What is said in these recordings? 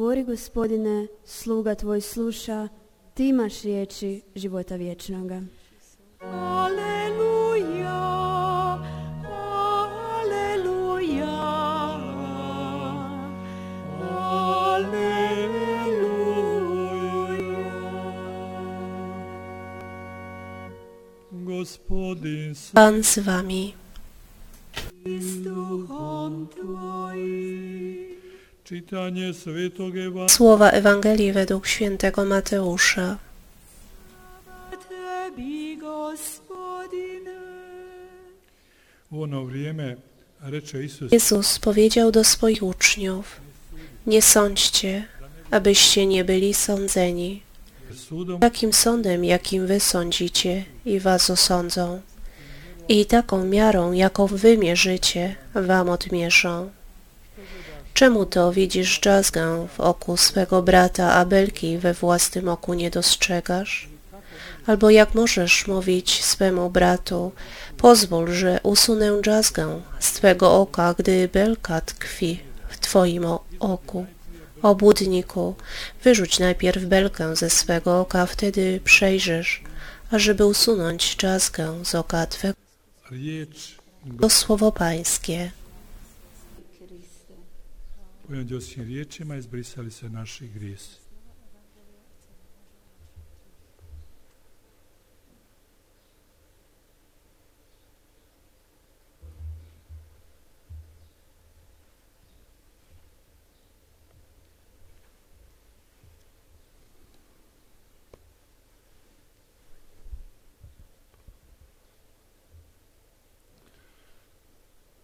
Govori gospodine, sluga tvoj sluša, ti imaš riječi života vječnoga. Aleluja, aleluja, aleluja. Gospodin s Pan Słowa Ewangelii według świętego Mateusza. Jezus powiedział do swoich uczniów: Nie sądźcie, abyście nie byli sądzeni. Takim sądem, jakim wy sądzicie, i was osądzą. I taką miarą, jaką wy mierzycie, wam odmierzą. Czemu to widzisz drzazgę w oku swego brata, a belki we własnym oku nie dostrzegasz? Albo jak możesz mówić swemu bratu, pozwól, że usunę drzazgę z twego oka, gdy belka tkwi w twoim oku. Obłudniku, wyrzuć najpierw belkę ze swego oka, wtedy przejrzysz, ażeby usunąć drzazgę z oka twego. To słowo pańskie. Kojom Đoskim riječima izbrisali se naši grijesi.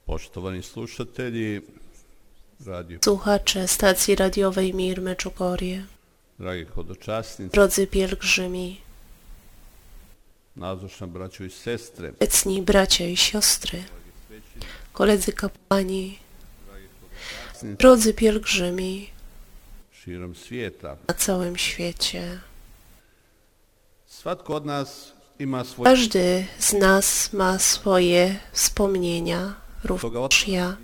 Poštovani slušatelji, Słuchacze stacji radiowej Mir Meczugorie, dragi hodočasnici, drodzy pielgrzymi, obecni bracia i siostry, koledzy kapłani, drodzy pielgrzymi. Na całym świecie. Każdy z nas ma swoje wspomnienia, również ja.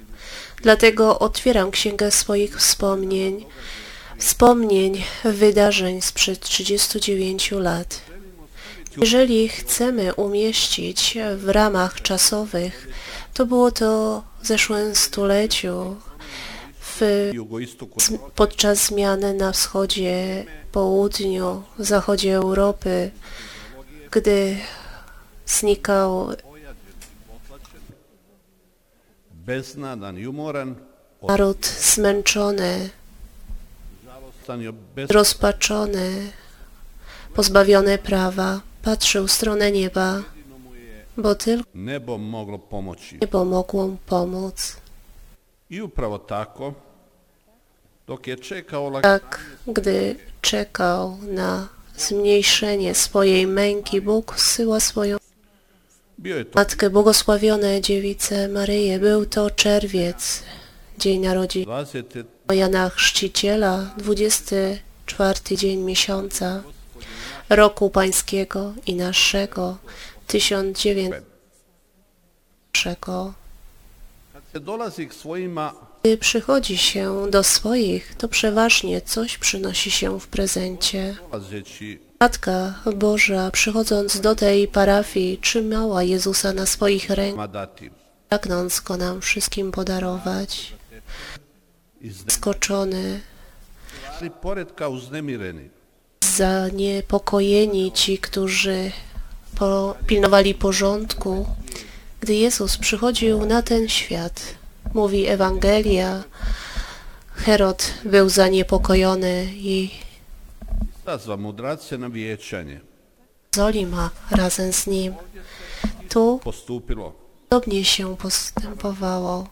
Dlatego otwieram księgę swoich wspomnień, wspomnień wydarzeń sprzed 39 lat. Jeżeli chcemy umieścić w ramach czasowych, to było to w zeszłym stuleciu, w podczas zmiany na wschodzie, południu, zachodzie Europy, gdy znikał naród zmęczony, rozpaczony, pozbawiony prawa, patrzył w stronę nieba, bo tylko nebo moglo pomoći. niebo mogło pomóc. I upravo tako, Tak, gdy czekał na zmniejszenie swojej męki, Bóg zsyła swoją Matkę Błogosławione Dziewicę Maryję. Był to czerwiec, dzień narodzin 20. Jana Chrzciciela, 24 dzień miesiąca, roku pańskiego i naszego, 1900. Gdy przychodzi się do swoich, to przeważnie coś przynosi się w prezencie. Matka Boża, przychodząc do tej parafii, trzymała Jezusa na swoich rękach, pragnąc go nam wszystkim podarować. Skoczony, zaniepokojeni ci, którzy po, pilnowali porządku, gdy Jezus przychodził na ten świat, mówi Ewangelia, Herod był zaniepokojony i. Zolima razem z nim. Tu podobnie się postępowało.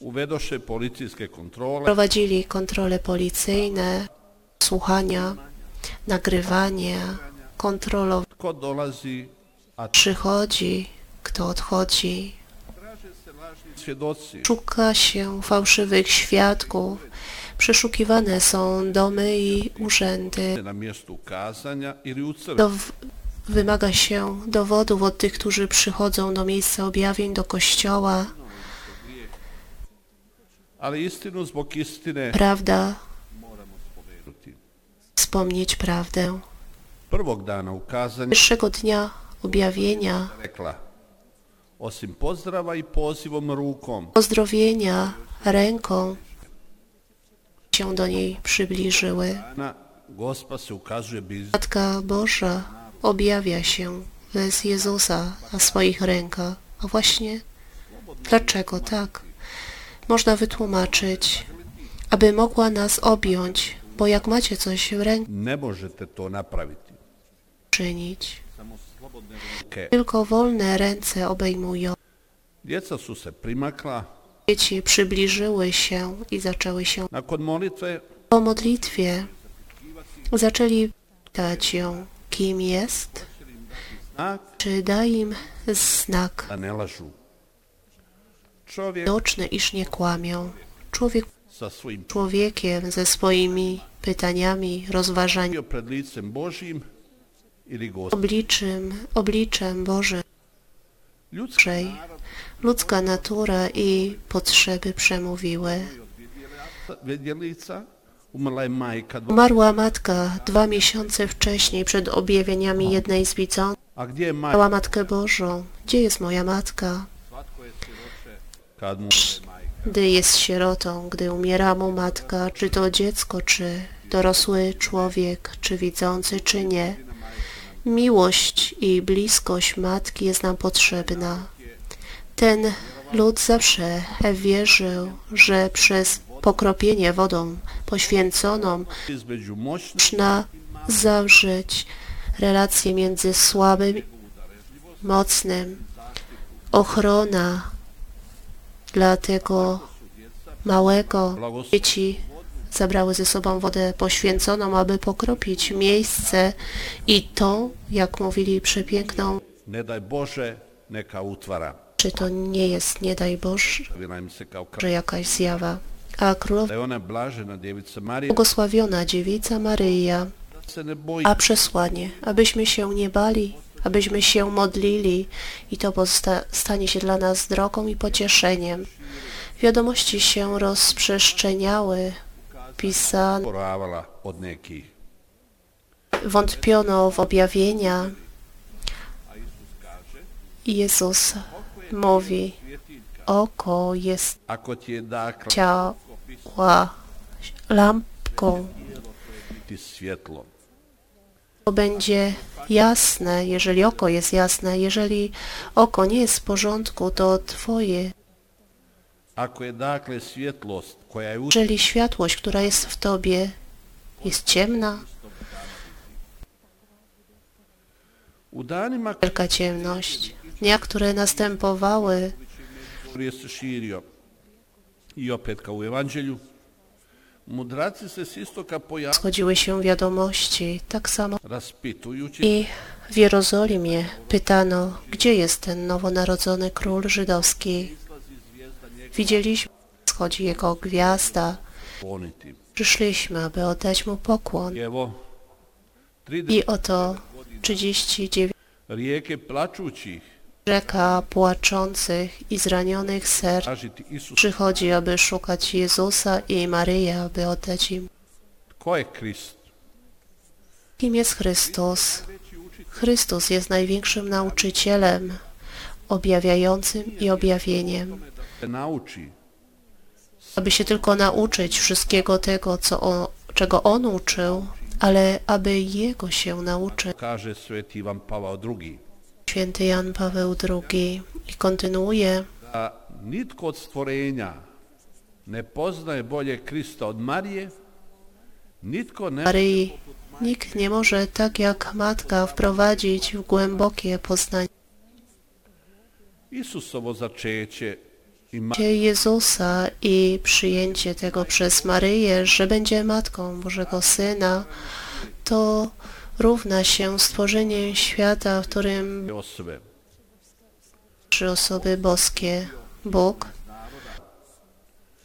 Uvedoše policijske kontrole, Prowadzili kontrole policyjne, słuchania, nagrywania, kontrolować. ko dolazi, a Przychodzi, kto odchodzi. Szuka się fałszywych świadków. Przeszukiwane są domy i urzędy. Do, wymaga się dowodów od tych, którzy przychodzą do miejsca objawień, do kościoła. Prawda wspomnieć prawdę. Pierwszego dnia objawienia, osim pozdrava i pozivom rukom, pozdrowienia ręką się do niej przybliżyły. na Gospa se ukazuje bez Matka Boża objawia się bez Jezusa na swoich rękach. A właśnie dlaczego tak? Można wytłumaczyć, aby mogła nas objąć, bo jak macie coś w ręku Ne možete to napraviti. czynić, Tylko wolne ręce obejmują. Djeca su se primakla. Dzieci przybliżyły się i zaczęły się Nakon molitve po modlitwie. Zaczęli pytać ją, kim jest, znak czy da im znak da ne lažu. Čovjek widoczny, iż nie kłamią. Człowiek sa svojim człowiekiem ze swoimi pytaniami, rozważaniami, pred licem. Obliczem, obliczem Bożym, ludzka natura i potrzeby przemówiły. Umarła matka dwa miesiące wcześniej przed objawieniami jednej z widzących. A gdje je majka? Pytała Matkę Bożą, gdzie jest moja matka? Gdy jest sierotą, gdy umiera mu matka, czy to dziecko, czy dorosły człowiek, czy widzący, czy nie. Miłość i bliskość matki jest nam potrzebna. Ten lud zawsze wierzył, że przez pokropienie wodą poświęconą można zawrzeć relacje między słabym mocnym. Ochrona dla tego małego dzieci zabrały ze sobą wodę poświęconą, aby pokropić miejsce i to, jak mówili przepiękną, ne daj Bože neka utvara. czy to nie jest, nie daj Boże, że jakaś zjawa. A królowa błogosławiona dziewica Maryja a przesłanie, abyśmy się nie bali, abyśmy się modlili i to stanie się dla nas drogą i pocieszeniem. Wiadomości się rozprzestrzeniały, wątpiono w objawienia. Jezus mówi, oko jest ciała lampką, to będzie jasne, jeżeli oko jest jasne. Jeżeli oko nie jest w porządku, to Twoje. ako je dakle svjetlost koja je u Jeżeli światłość, która jest w Tobie, jest ciemna, wielka ciemność, dnia, które następowały, schodziły się wiadomości, tak samo i w Jerozolimie pytano, gdzie jest ten nowonarodzony król żydowski. Widzieliśmy, schodzi jego gwiazda, przyszliśmy, aby oddać mu pokłon. I evo, 30 I oto 39 rijeke plačućih rzeka płaczących i zranionych serc przychodzi, aby szukać Jezusa i Maryję, aby oddać im. Kim jest Chrystus? Chrystus jest największym nauczycielem, objawiającym i objawieniem. Nauči Aby się tylko nauczyć wszystkiego tego, co on, czego On uczył, ale aby Jego się nauczyć. kaže sveti Ivan Pavao II. Święty Jan Paweł II i kontynuuje, nitko od stvorenja ne poznaje bolje Krista od Marije, nitko ne Maryi, nikt nie może tak jak matka wprowadzić w głębokie poznanie. I ma- Jezusa i przyjęcie tego przez Maryję, że będzie matką Bożego Syna, to równa się stworzeniem świata, w którym trzy osoby boskie, Bóg,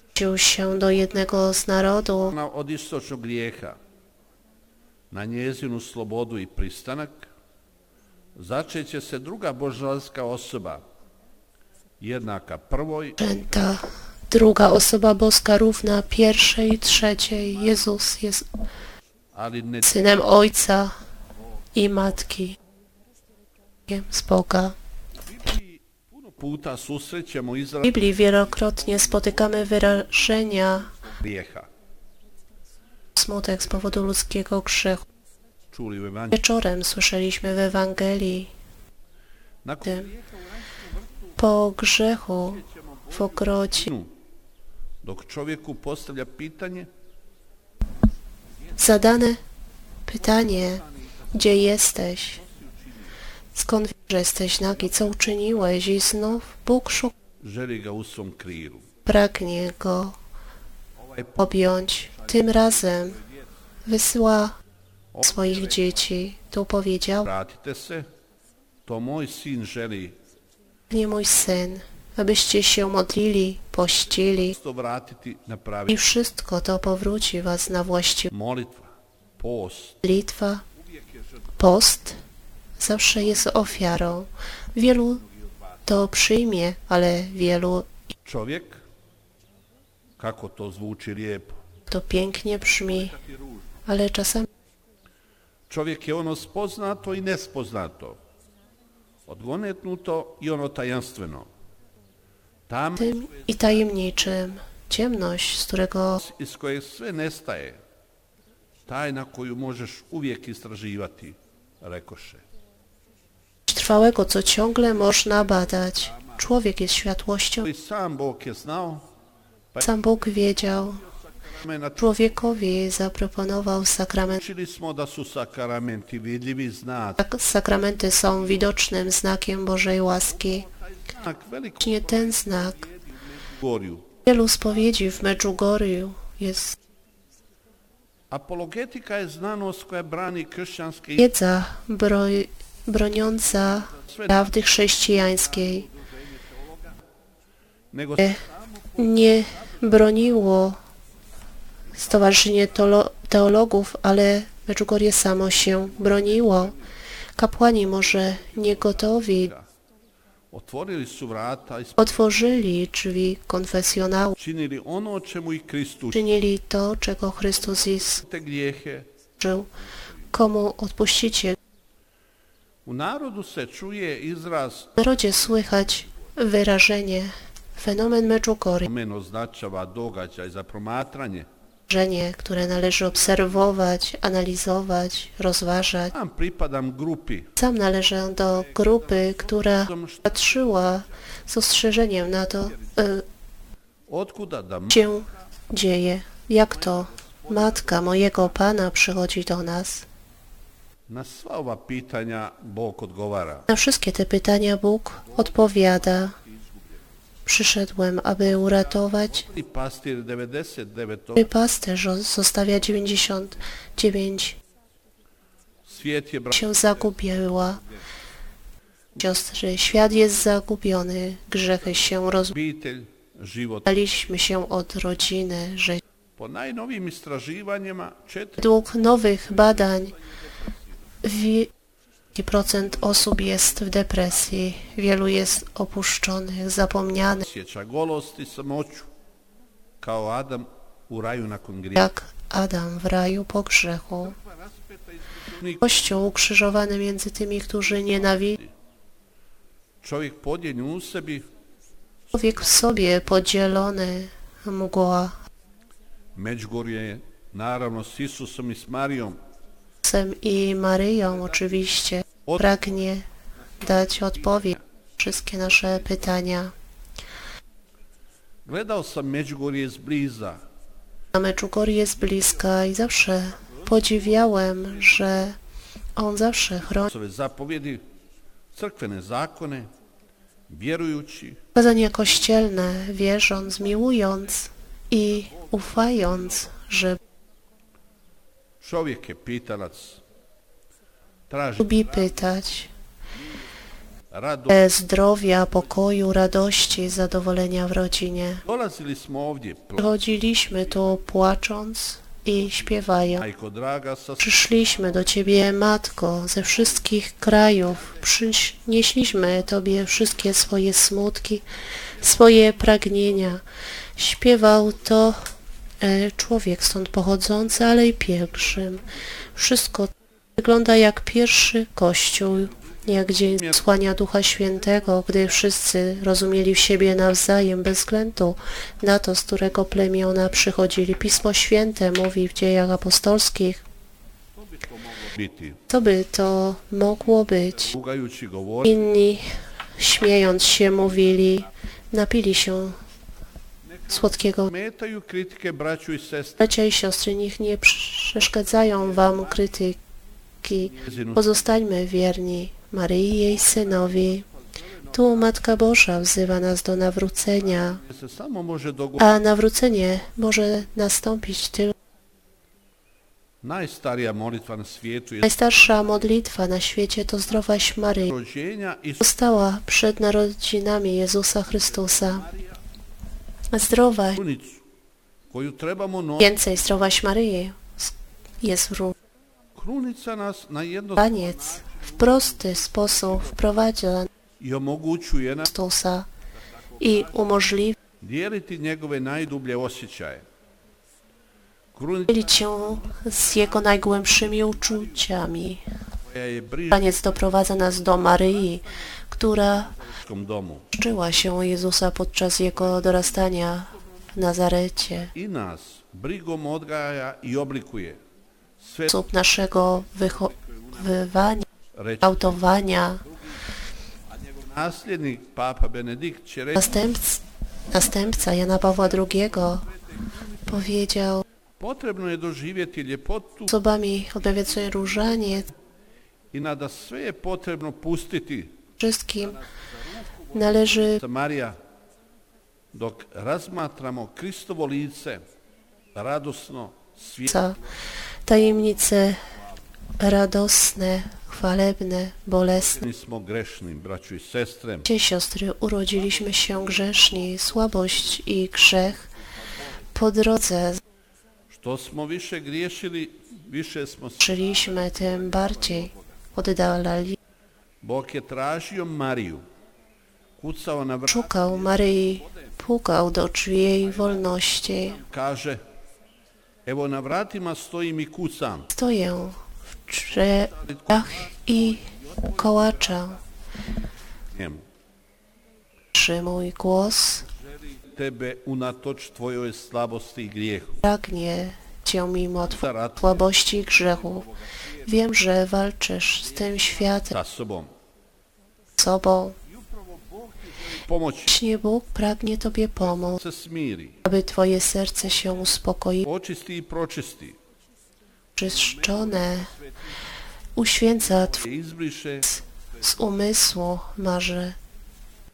wciął się do jednego z narodów, Ona od istočnog grijeha na njezinu slobodu i pristanak začeće se druga božanska osoba jednaka prvoj ta druga osoba boska równa pierwszej, trzeciej. Jezus jest synem ojca i matki z Boga. W Biblii wielokrotnie spotykamy wyrażenia smutek z powodu ludzkiego grzechu. Wieczorem słyszeliśmy w Ewangelii tym po grzechu w ogrodzie dok postavlja pitanje zadane pytanie, gdzie jesteś? Skąd wiesz, że jesteś nagi? Co uczyniłeś? I znów Bóg szuka, pragnie go objąć. Tym razem wysyła swoich dzieci. Tu powiedział, nie mój syn, abyście się modlili, pościli i wszystko to powróci was na post, Litwa, post zawsze jest ofiarą. Wielu to przyjmie, ale wielu čovjek, kako to lijepo, to pięknie brzmi, ale czasami čovjek je ono spoznato i nespoznato, odgonetnuto i ono tajanstveno. Tam tym i tajemniczym. Ciemność, z którego iz kojeg sve nestaje, tajna koju možeš uvijek istraživati, rekoše. trwałego, co ciągle można badać. Człowiek jest światłością. Sam Bóg wiedział. Człowiekowi zaproponował sakrament. Tak, Sakramenty są widocznym znakiem Bożej łaski. Właśnie ten znak wielu spowiedzi w Medjugorju jest Apologetika je znanost koja brani i wiedza broj, broniąca prawdy chrześcijańskiej. Nie broniło Stowarzyszenie Teologów, ale Medjugorje samo się broniło. Kapłani może nie gotowi otworzyli drzwi konfesjonału, czynili to, czego Chrystus służył. Komu odpuścicie? W narodzie słychać wyrażenie fenomen Medjugorje, men označava događaj za promatranje. wyrażenie, które należy obserwować, analizować, rozważać. Sam należę do grupy, która patrzyła z ostrzeżeniem na to, e, otkuda da się dzieje. Jak to matka mojego Pana przychodzi do nas? na sva ova pitanja Bog odgovara. Na wszystkie te pytania Bóg odpowiada. Przyszedłem, aby uratować. I pastir 99. Mój pasterz zostawia 99 Svijet je bra- się zagubiła. Siostry, świat jest zagubiony, grzechy się rozbaliśmy się od rodziny, że według nowych badań wi- procent osób jest w depresji, wielu jest opuszczonych, zapomnianych, sjeća golost i samoću, kao Adam u raju nakon jak Adam w raju po grzechu. Kościół ukrzyżowany między tymi, którzy nienawidzą. U sebi, Człowiek w sobie podzielony, mgła, Međugorje je naravno s Isusom i s Marijom Sem i Maryją oczywiście pragnie dać odpowiedź na wszystkie nasze pytania. Gledao sam Međugorje zbliza. Na Medjugorje jest bliska i zawsze podziwiałem, że on zawsze chroni Ove zapovjedi, crkvene zakone, vjerujući kazania kościelne, wierząc, miłując i ufając, że čovjek je pitalac. Lubi pytać e, zdrowia, pokoju, radości, zadowolenia w rodzinie. Przychodziliśmy tu płacząc i śpiewając. Przyszliśmy do Ciebie, Matko, ze wszystkich krajów. Przynieśliśmy Tobie wszystkie swoje smutki, swoje pragnienia. Śpiewał to e, człowiek stąd pochodzący, ale i pielgrzym. Wszystko wygląda jak pierwszy kościół, jak dzień słania Ducha Świętego, gdy wszyscy rozumieli siebie nawzajem bez względu na to, z którego plemiona przychodzili. Pismo Święte mówi w dziejach apostolskich, co by to mogło być. Inni, śmiejąc się, mówili, napili się słodkiego Bracia i siostry, niech nie przeszkadzają wam krytyki. Njezinu Pozostańmy wierni Maryi i jej synowi. Tu Matka Boża wzywa nas do nawrócenia, a nawrócenie może nastąpić tylko. Najstarsza modlitwa na świecie to zdrowaś Maryi. Została przed narodzinami Jezusa Chrystusa. Zdrowaś, więcej zdrowaś Maryi jest Krunica równaniec. W prosty sposób wprowadza Chrystusa i umożliwi dijeliti njegove najdublje osjećaje. Krunica dzielić się z Jego najgłębszymi uczuciami. Taniec doprowadza nas do Maryi, która uczyła się Jezusa podczas Jego dorastania w Nazarecie. i nas brigom odgaja i oblikuje. Sposób naszego wychowywania, Następc, następca Jana Pawła II powiedział potrebno je doživjeti ljepotu osobami odmawiającej różaniec i nada sve je potrebno pustiti wszystkim należy Marija dok razmatramo Kristovo lice radosno svijetlo za tajemnice radosne, chwalebne, bolesne. Cie siostry, urodziliśmy się grzeszni, słabość i grzech po drodze żyliśmy, tym bardziej oddalali. Szukał Maryi, pukał do drzwi jej wolności. kaže, Stoję w drzwiach i kołaczę. Mój głos. Pragnie Cię mimo Twojej Rat słabości i grzechu. Wiem, że walczysz z tym światem, z sobą. Pomoći Właśnie Bóg pragnie Tobie pomóc, se smiri, aby Twoje serce się uspokoiło, očisti i pročisti, czyszczone, uświęca Twój izbriše z umysłu marzy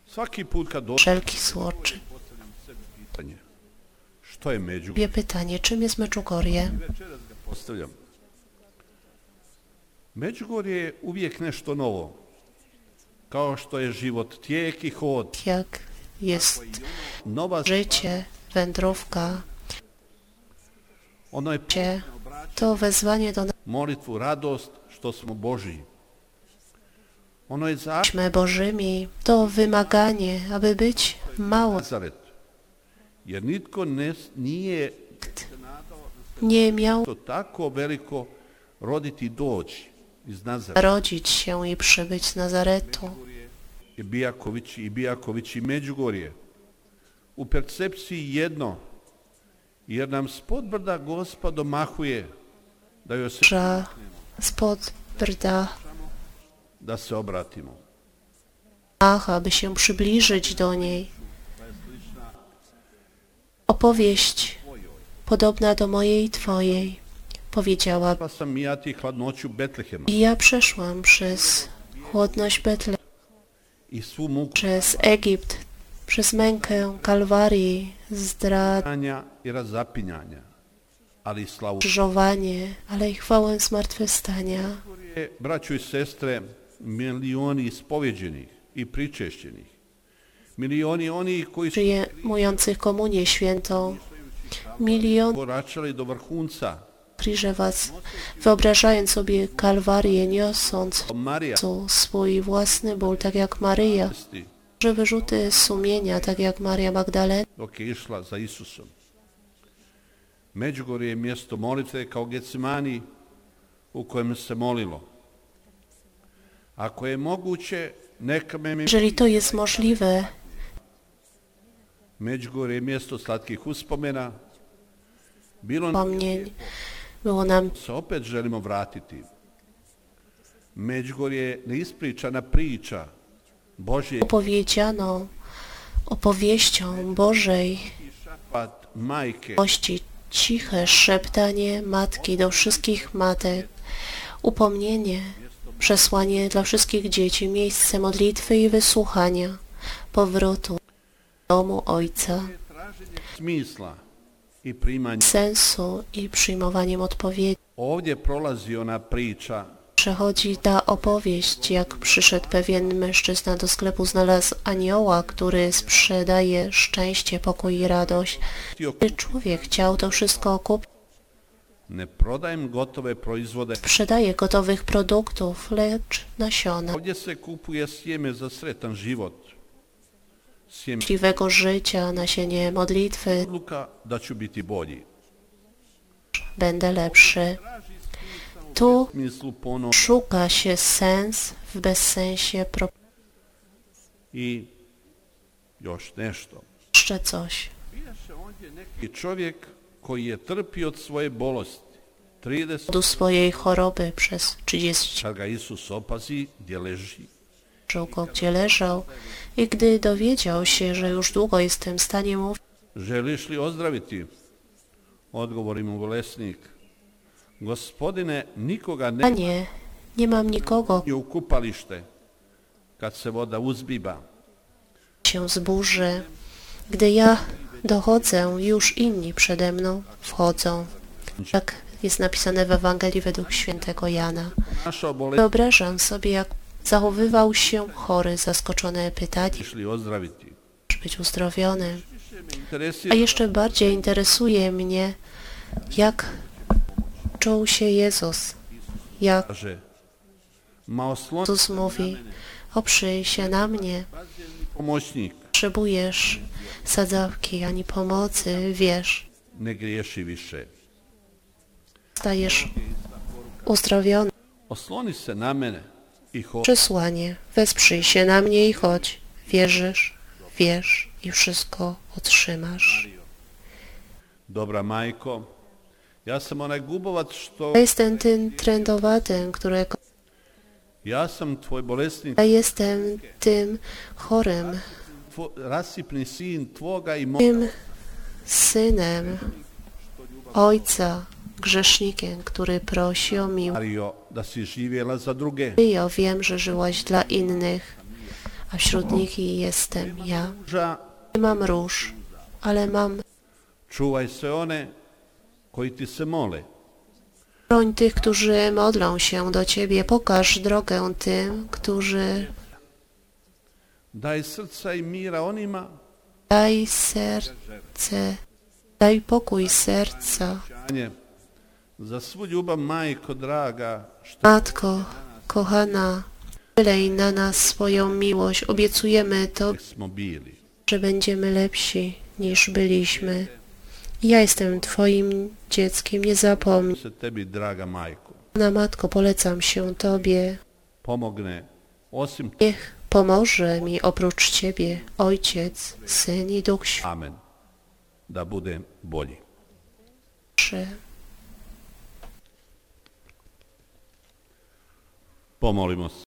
svaki put kad dođe złoczyń. pitanje. Što je među? Wie pytanie, czym jest Meczugorje? Postavljam. Međugorje je uvijek nešto novo. Kao što je život tijek i hod. Jak jest życie, wędrówka, Cię, to wezwanie do molitvu, radost što smo Boži. Ono je zakon naśmy Bożymi, to wymaganie, aby być mało. Jer nitko ne, nije Nie miał to tako veliko roditi doći narodzić się i przybyć z Nazaretu. I Bijaković i Bijaković i Međugorje. U percepciji jedno, jer nam spod brda gospod domahuje da joj se, że spod brda da se obratimo. Ach, aby się przybliżyć do niej. Opowieść podobna do mojej i Twojej, powiedziała. Ja przeszłam przez chłodność Betle, i svu muku przez Egipt, przez mękę Kalwarii, zdradzenie, i razapinjanja, ali i slavu. krzyżowanie, ale i chwałę zmartwychwstania. Braćo i sestre, milioni ispovjeđenih i. Milioni onih koji su Przyjmujących komunię świętą, milion koračali do vrhunca. Kriże was, wyobrażając sobie Kalwarię, niosąc swój własny ból, tak jak Maryja, że wyrzuty sumienia, tak jak Maria Magdalena. Međugorje je mjesto molitve kao Getsimani u kojem se molilo. Ako je moguće, neka me mi... Jeżeli to jest możliwe, Međugorje je mjesto slatkih uspomena. Bilo nam było nam se opet želimo vratiti. Međugorje je neispričana priča Božje. opowiedzianą opowieścią Bożej miłości, ciche szeptanie matki do wszystkich matek, upomnienie, przesłanie dla wszystkich dzieci, miejsce modlitwy i wysłuchania, powrotu do domu Ojca, i primanje. sensu i przyjmowaniem odpowiedzi. Ovdje prolazi ona priča Przechodzi ta opowieść, jak przyszedł pewien mężczyzna do sklepu, znalazł anioła, który sprzedaje szczęście, pokój i radość. Człowiek chciał to wszystko kupić, ne prodajem gotove proizvode. sprzedaje gotowych produktów, lecz nasiona Ovdje se kupuje sjeme za sretan život. Szczęśliwego życia, nasienie modlitwy, będę lepszy. Tu szuka się sens w bezsensie, pro- i jeszcze coś. I čovjek koji je trpio od svoje bolosti 30 Do swojej choroby przez 30 kad Zobaczył go, gdzie leżał i gdy dowiedział się, że już długo jest w stanie, mówił, Želiš li ozdraviti? Odgovori mu bolesnik. Gospodine, nikoga ne Panie, nie mam nikogo, u kupalište kad se voda uzbiba. się zburzy. Gdy ja dochodzę, już inni przede mną wchodzą. Tak jest napisane w Ewangelii według świętego Jana. Wyobrażam sobie, jak zachowywał się chory, zaskoczone pytaniem, czy być uzdrowiony. A jeszcze bardziej interesuje mnie, jak czuł się Jezus, jak Jezus mówi, oprzyj się na mnie, potrzebujesz sadzawki ani pomocy, wiesz, stajesz uzdrowiony. Osloni se na ho Przesłanie, wesprzyj się na mnie i chodź, wierzysz, wiesz i wszystko otrzymasz. Dobra majko, ja sam onaj gubovac što... Ja jestem tym trędowatym, którego Ja sam tvoj bolesnik, ja jestem tym chorym, tym synem ojca, grzesznikiem, który prosi o miłość. Ja wiem, że żyłaś dla innych, a wśród nich i jestem ja. Nie mam róż, ale mam čuvaj se one koji ti se mole. broń tych, którzy modlą się do Ciebie. Pokaż drogę tym, którzy Daj srca i mira onima daj serce, daj pokój serca. Matko, kochana, wylej na nas swoją miłość. Obiecujemy to, że będziemy lepsi niż byliśmy. Ja jestem Twoim dzieckiem, nie zapomnij. Na matko, polecam się Tobie. Niech pomoże mi oprócz Ciebie Ojciec, Syn i Duch Amen, da budem. Święty. Pomolimo se.